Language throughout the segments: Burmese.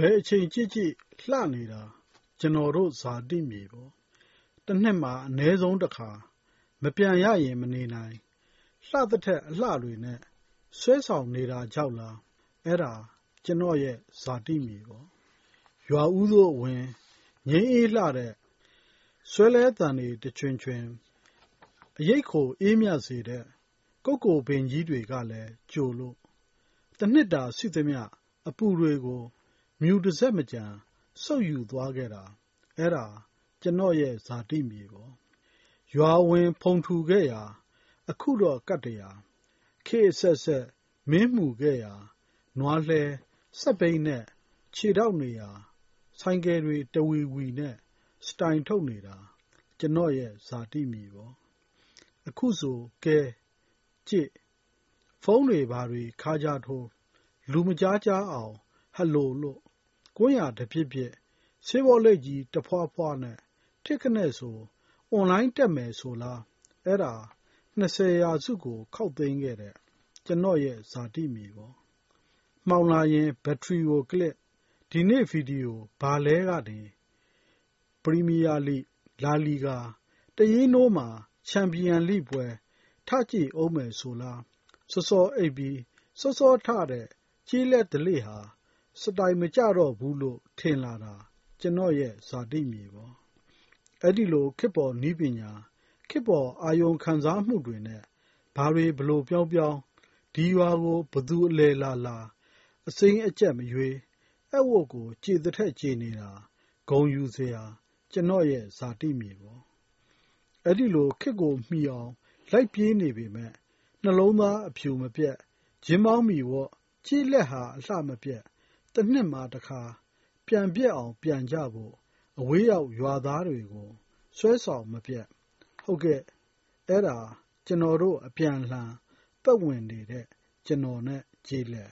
ဘယ်အချိန်ကြည့်ကြည့်လှနေတာ ကျနော်တို့ဇာတိမြေပေါ့။တစ်နှစ်မှာ အနည်းဆုံးတစ်ခါ မပြန်ရရင် မနေနိုင်။လှသထက်အလှတွေနဲ့ ဆွဲဆောင်နေတာကြောက်လား။အဲဒါ ကျနော့်ရဲ့ ဇာတိမြေပေါ့။ရွာဦးသို့အဝင် ငြိမ်းအေးလှတဲ့ ဆွဲလှဲသံတွေ တခြွင်ခြွင်၊အရိပ်ခိုအေးမြစေတဲ့ ကုက္ကိုပင်ကြီးတွေကလည်း ကြိုလို့၊တစ်နှစ်တာရှိသမျှ အပူတွေကို မြူတစက်မကျန်စုပ်ယူသွားခဲ့တာအဲဒါကျနော့်ရဲ့ဇာတိမြေပေါ့။ရွာဝင်ဖုန်ထူခဲ့ရာ အခုတော့ကတ္တရာ၊ခေတ်အဆက်ဆက်မင်းမှုခဲ့ရာနွားလှည်း၊စက်ဘီးနဲ့ခြေထောက်နေရာဆိုင်ကယ်တွေတဝီဝီနဲ့စတိုင်ထုတ်နေတာကျနော့်ရဲ့ဇာတိမြေပေါ့။အခုဆိုကဲ၊ကြည့်၊ဖုန်းတွေဘာတွေခါးခြားထိုး၊လူမကြားကြားအောင်ဟယ်လိုလို့ ကွမ်းယာတပစ်ပစ်၊ဆေးဘောလိပ်ကြီးတဖွားဖွားနဲ့ထိကနဲဆိုအွန်လိုင်းတက်မယ်ဆိုလားအဲဒါ၂၀ရာစုကို ခေါက်သိမ်းခဲ့တဲ့ကျနော့်ရဲ့ဇာတိမြေပေါ့။မှောင်လာရင်ဘက်ထရီကိုကလစ်၊ဒီနေ့ဗီဒီယိုဘာလဲကနေပရီးမီးယားလိဂ်၊လာလီဂါ၊တရင်းနိုးမှာချန်ပီယံလိပွဲထကြည့်ဦးမယ်ဆိုလား၊စောစောအိပ်ပြီးစောစောထတဲ့ကျေးလက်ဓလေ့ဟာ စတိုင်မကျတော့ဘူးလို့ ထင်လာတာ ကျနော့်ရဲ့ ဇာတိမြေပေါ့။အဲဒီလို ခေတ်ပေါ်နည်းပညာ၊ခေတ်ပေါ် အာရုံခံစားမှုတွေနဲ့ ဘာတွေ ဘယ်လိုပြောင်းပြောင်း၊ဒီရွာကို ဘယ်သူအလည်လာလာ အစိမ်းအကြက်မရွေး၊အက်ဝတ်ကိုကြေသထက်ကြေနေတာ ဂုဏ်ယူစရာ ကျနော့်ရဲ့ ဇာတိမြေပေါ့။အဲဒီလို ခေတ်ကိုမီအောင် လိုက်ပြေးနေပေမယ့် နှလုံးသား အဖြူမပျက်၊ဂျင်းဘောင်းမီဝတ်၊ကျေးလက်ဟာ အလှမပျက်၊ တစ်နှစ်မှာတစ်ခါ ပြန်ပျက်အောင် ပြန်ကြဖို့ အဝေးရောက် ရွာသားတွေကို ဆွဲဆောင်မပြတ်။ဟုတ်ကဲ့ အဲဒါ ကျနော်တို့ အပြန်အလှန် ပတ်ဝန်းနေတဲ့ ကျနော်နဲ့ ကျေးလက်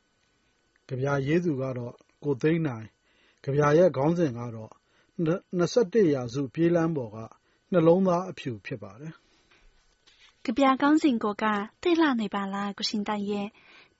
။ကဗျာရေးသူကတော့ ကိုသိန်းနိုင်။ကဗျာရဲ့ ခေါင်းစဉ်ကတော့ ၂၁ ရာစု ပြေးလမ်းပေါ်က နှလုံးသားအဖြူ ဖြစ်ပါတယ်။ကဗျာခေါင်းစဉ်ကိုက သိလှနေပါလား ကိုရှင်တန်ရဲ့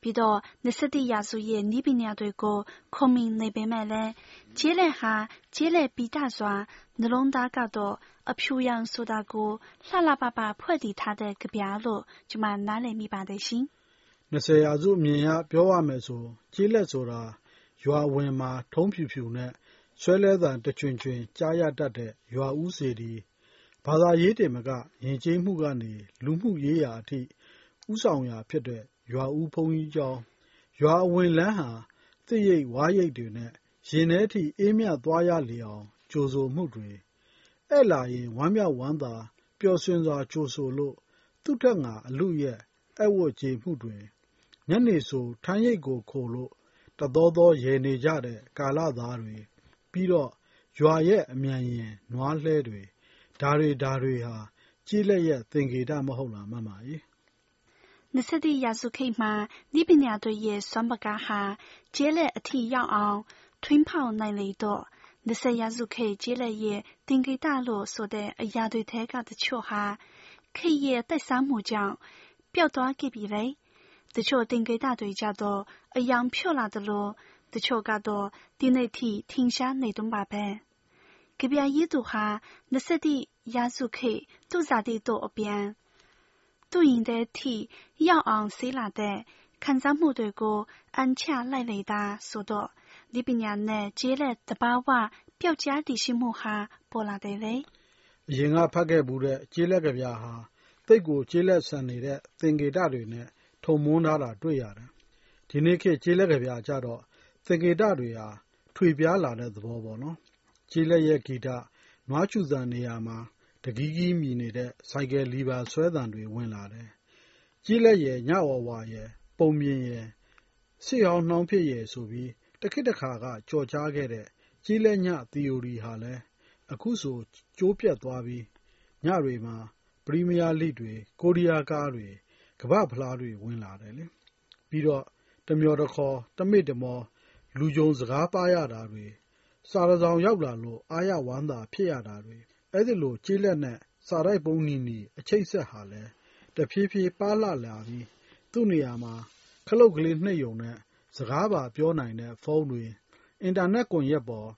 ပြီးတော့ ၂၁ ရာစုရဲ့ နည်းပညာတွေကို ခုံမင်နေပေမဲ့လည်း ကျေးလက်ဟာ ကျေးလက်ပီသစွာ နှလုံးသားကတော့ အဖြူရောင်ဆိုတာကို လှလှပပ ဖွဲ့တည်ထားတဲ့ ကဗျာလို့ ကျွန်မနားလည်မိပါတယ်ရှင်။၂၀ ရာစုအမြင်အရ ပြောရမယ်ဆို ကျေးလက်ဆိုတာ ရွာအဝင်မှာ ထုံးဖြူဖြူနဲ့ ဆွဲလှဲသံတချွင်ချွင် ကြားရတတ်တဲ့ ရွာဦးစေတီ၊ဘာသာရေးတင်မက ယဉ်ကျေးမှုကနေ လူမှုရေးရာအထိ ဦးဆောင်ရာဖြစ်တဲ့ ရွာဦးဘုန်းကြီးကျောင်း၊ရွာအဝင်လမ်းဟာ သစ်ရိပ်ဝါးရိပ်တွေနဲ့ ရင်ထဲထိ အေးမြသွားရလေအောင် ကြိုဆိုမှုတွေ၊ဧည့်လာရင် ဝမ်းမြောက်ဝမ်းသာ ပျော်ရွှင်စွာ ကြိုဆိုလို့ သူ့ထက်ငါ အလုအယက်အက်ဝတ်ကျေမှုတွေ၊ညနေဆို ထန်းရိပ်ကိုခိုလို့ တသောသော ရယ်နေကြတဲ့ ကာလသားတွေ၊ပြီးတော့ ရွာရဲ့အမြန်ယာဉ်နွားလှည်းတွေ ဒါတွေ ဒါတွေဟာ ကျေးလက်ရဲ့ သင်္ကေတ မဟုတ်လား မမရေ ၂၁ရာစုခေတ်မှာနည်းပညာတွေရဲ့စွမ်းပကားဟာကျေးလက်အထိရောက်အောင်ထွင်းဖောက်နိုင်လေတော့၂၀ရာစုခေတ်ကျေးလက်ရဲ့သင်္ကေတလို့ဆိုတဲ့အရာတွေထဲကတချို့ဟာခေတ်ရဲ့တိုက်စားမှုကြောင့်ပျောက်သွားခဲ့ပြီလေ။တချို့သင်္ကေတတွေကျတော့အရောင်ဖြို့လာသလိုတချို့ကတော့ဒီနေ့ ထိထင်ရှားနေတုန်းပါပဲ။ကဗျာရေးသူဟာ၂၁ရာစုခေတ်သူ့ဇာတိတို့အပြန်သူ့ရင်ထဲထိရောက်အောင်စေးလာတဲ့ခံစားမှုတွေကိုအန်ချလိုက်လေတာဆိုတော့နည်းပညာနဲ့ကျေးလက်သဘာဝပျောက်ကြားတည်ရှိမှုဟာပေါ်လာတယ်လေ။အရင်ကဖတ်ခဲ့ဖူးတဲ့ကျေးလက်ကဗျာဟာသိပ်ကိုကျေးလက်ဆန်နေတဲ့သင်္ကေတတွေနဲ့ထုံမွမ်းထားတာတွေ့ရတယ်။ဒီနေ့ခေတ်ကျေးလက်ကဗျာကျတော့သင်္ကေတတွေဟာထွေပြားလာတဲ့သဘောပေါ့နော်။ကျေးလက်ရဲ့ဂီတနွားချူသံနေရာမှာ တကီးကီးမြည်နေတဲ့ ဆိုင်ကယ်လီဗာဆွဲသံတွေ ဝင်လာတယ်။ကျေးလက်ရယ်၊ညဩဝါရယ်၊ပုံပြင်ရယ်၊စစ်ဟောင်းနှောင်းဖြစ်ရယ်ဆိုပြီး တခေတ်တခါက ကျော်ကြားခဲ့တဲ့ ကျေးလက်ညသီအိုရီဟာလည်း အခုဆို ကျိုးပျက်သွားပြီး ညတွေမှာ ပရီးမီးယားလိဂ်တွေ၊ကိုးရီးယားကားတွေ၊ကမ္ဘာ့ဖလားတွေ ဝင်လာတယ်လေ။ပြီးတော့ တမျှော်တခေါ် တမေ့တမော လူခြုံစကားပါးရတာတွေ၊စာတစောင်ရောက်လာလို့ အားရဝမ်းသာဖြစ်ရတာတွေ အဲဒီလို ကျေးလက်နဲ့ စာတိုက်ပုံးနီးနီးအချိတ်အဆက်ဟာလည်း တဖြည်းဖြည်း ပါးလှလာပြီး သူ့နေရာမှာ ခလုတ်ကလေးနှိပ်ရုံနဲ့ စကားပါပြောနိုင်တဲ့ ဖုန်းတွေ၊အင်တာနက်ကွန်ရက်ပေါ်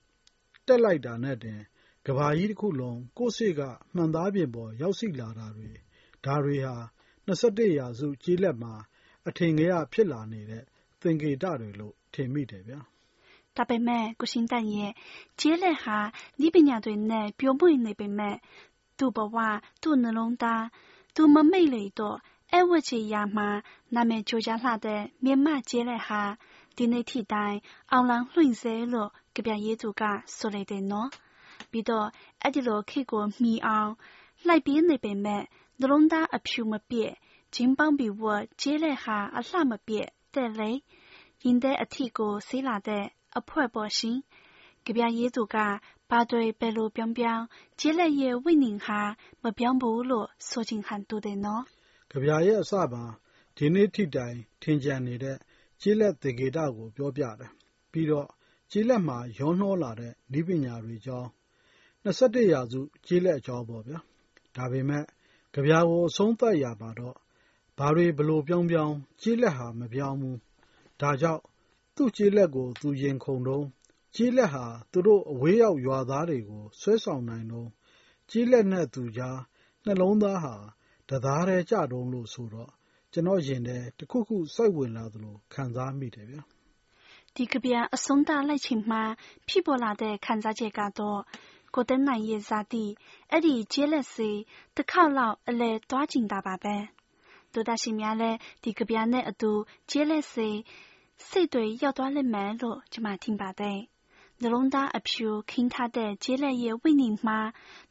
တက်လိုက်တာနဲ့တင် ကမ္ဘာကြီးတခုလုံး ကိုယ့်စေ့က မှန်သားပြင်ပေါ် ရောက်ရှိလာတာတွေ ဒါတွေဟာ ၂၁ ရာစု ကျေးလက်မှာ အထင်ကရ ဖြစ်လာနေတဲ့ သင်္ကေတတွေလို့ ထင်မိတယ်ဗျာ။ ဒါပေမဲ့ကိုရှင်တန်ရဲ့ကျေးလက်ဟာနည်းပညာတွေနဲ့ပျော်မွေ့နေပေမဲ့သူ့ဘဝ၊သူ့နှလုံးသား၊သူမမိတ်လေတော့ဧည့်ဝတ်ချေရာမှာနာမည်ကျော်ကြားလှတဲ့မြန်မာ့ကျေးလက်ဟာဒီနေ့ထိတိုင်အောင်လံလွှင့်ဆဲလို့ကဗျာရေးသူကဆိုလိုက်တယ်နော်။ပြီးတော့အဲဒီလိုခေတ်ကိုမီအောင်လိုက်ပြေးနေပေမဲ့နှလုံးသားအဖြူမပျက်၊ဂျင်းပေါင်းပြီဝတ်ကျေးလက်ဟာအလှမပျက်တဲ့လေ။ရင်ထဲအထိကိုဆေးလာတဲ့ အဖွဲပေါ့ရှင်။ကဗျာရေးသူကဘာတွေဘယ်လိုပြောင်းပြောင်းကျေးလက်ရဲ့ဝိညာဉ်ဟာမပြောင်းဘူးလို့ဆိုချင်ဟန်တူတယ်နော်။ကဗျာရဲ့အစမှာဒီနေ့ထိတိုင်ထင်ကျန်နေတဲ့ကျေးလက်သင်္ကေတကိုပြောပြတယ်။ပြီးတော့ကျေးလက်မှာရောနှောလာတဲ့နည်းပညာတွေအကြောင်း၊၂၁ရာစုကျေးလက်အကြောင်းပေါ့ဗျာ။ဒါပေမဲ့ကဗျာကိုအဆုံးသတ်ရာမှာတော့ဘာတွေဘယ်လိုပြောင်းပြောင်းကျေးလက်ဟာမပြောင်းဘူး။ဒါကြောင့် သူ့ကျေးလက်ကို သူရင်ခုန်တုန်း၊ကျေးလက်ဟာ သူတို့ အဝေးရောက်ရွာသားတွေကို ဆွဲဆောင်နိုင်တုန်း၊ကျေးလက်နဲ့သူကြား နှလုံးသားဟာ တသားတည်းကျတုန်းလို့ဆိုတော့ ကျနော့်ရင်ထဲတခုခု စိုက်ဝင်လာသလို ခံစားမိတယ်ဗျာ။ဒီကဗျာအဆုံးသတ်လိုက်ချိန်မှာ ဖြစ်ပေါ်လာတဲ့ ခံစားချက်ကတော့ ကိုသိန်းနိုင်ရဲ့ဇာတိ အဲဒီကျေးလက်ဆီတခေါက်လောက် အလည်သွားချင်တာပါပဲ။သောတရှင်များလည်း ဒီကဗျာနဲ့အတူ ကျေးလက်ဆီ စိတ်တွေရောက်သွားလိမ့်မယ်လို့ကျမထင်ပါတယ်။နှလုံးသားအဖြူခင်းထားတဲ့ကျေးလက်ရဲ့ဝိညာဉ်မှာ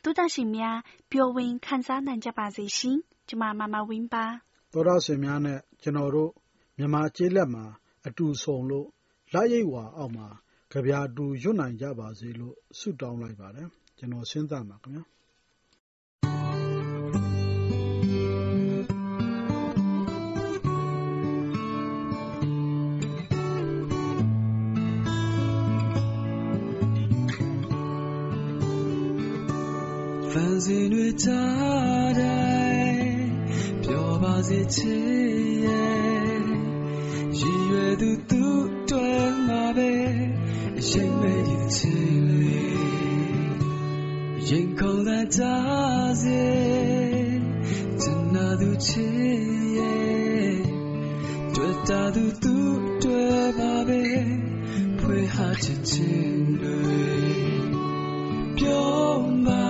သောတရှင်များပျော်ရွှင်ခံစားနိုင်ကြပါစေရှင်။ကျမမာမာဝင်းပါ။သောတရှင်များနဲ့ကျနော်တို့မြန်မာကျေးလက်မှာအတူဆုံလို့လရိပ်ဝါအောက်မှာကဗျာအတူရွတ်နိုင်ကြပါစေလို့ဆုတောင်းလိုက်ပါတယ်။ကျနော်စဉ်းစားပါခင်ဗျာ။ စီတွေထားတိုင်းပျော်ပါစေချစ်ရဲ့ရည်ရွယ်သူသူတွင်မှာပဲအချိန်မဲ့ဒီချစ်လေးရင်ခုန်လာကြစေတနာသူချစ်ရဲ့တွေ့တာသူသူတွေ့ပါပဲဖွေဟာချစ်ချင်းတွေပြောမှာ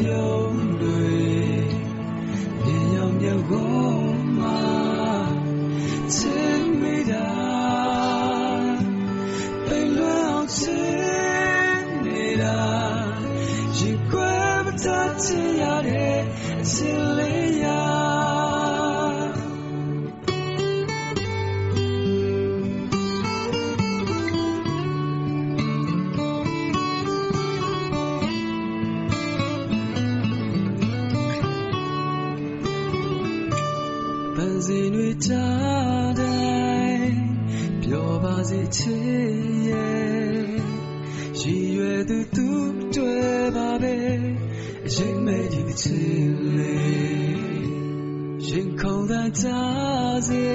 ပါတဲ့ပြောတွေမြေရောင် ချစ်ရဲ့ရည်ရွယ်သူသူတွေ့ပါပဲအရင်မဲ့ဒီချစ်လေးရင်ခုန်သာကြစေ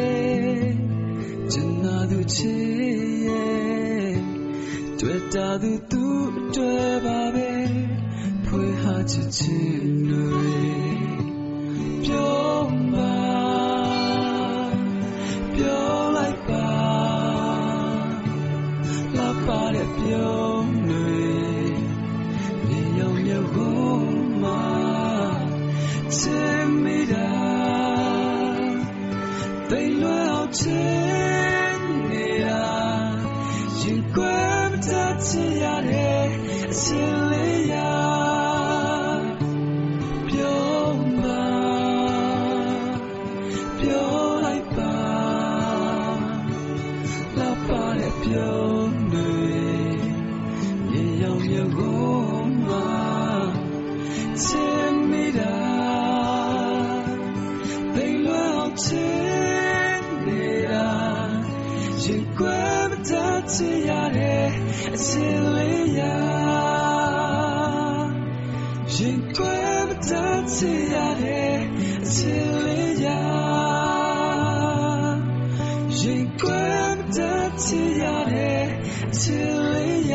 ကျန်နာသူချစ်ရဲ့တွေ့တာသူသူတွေ့ပါပဲဖွေဟာချစ်ချစ်တွေ ချင်းနေတာရင်ကွယ်မတတ်ချင်ရတဲ့အစင်လေးရရင်ကွယ်မတတ်ချင်ရတဲ့အစင်လေးရရင်ကွယ်မတတ်ချင်ရတဲ့အစင်လေးရ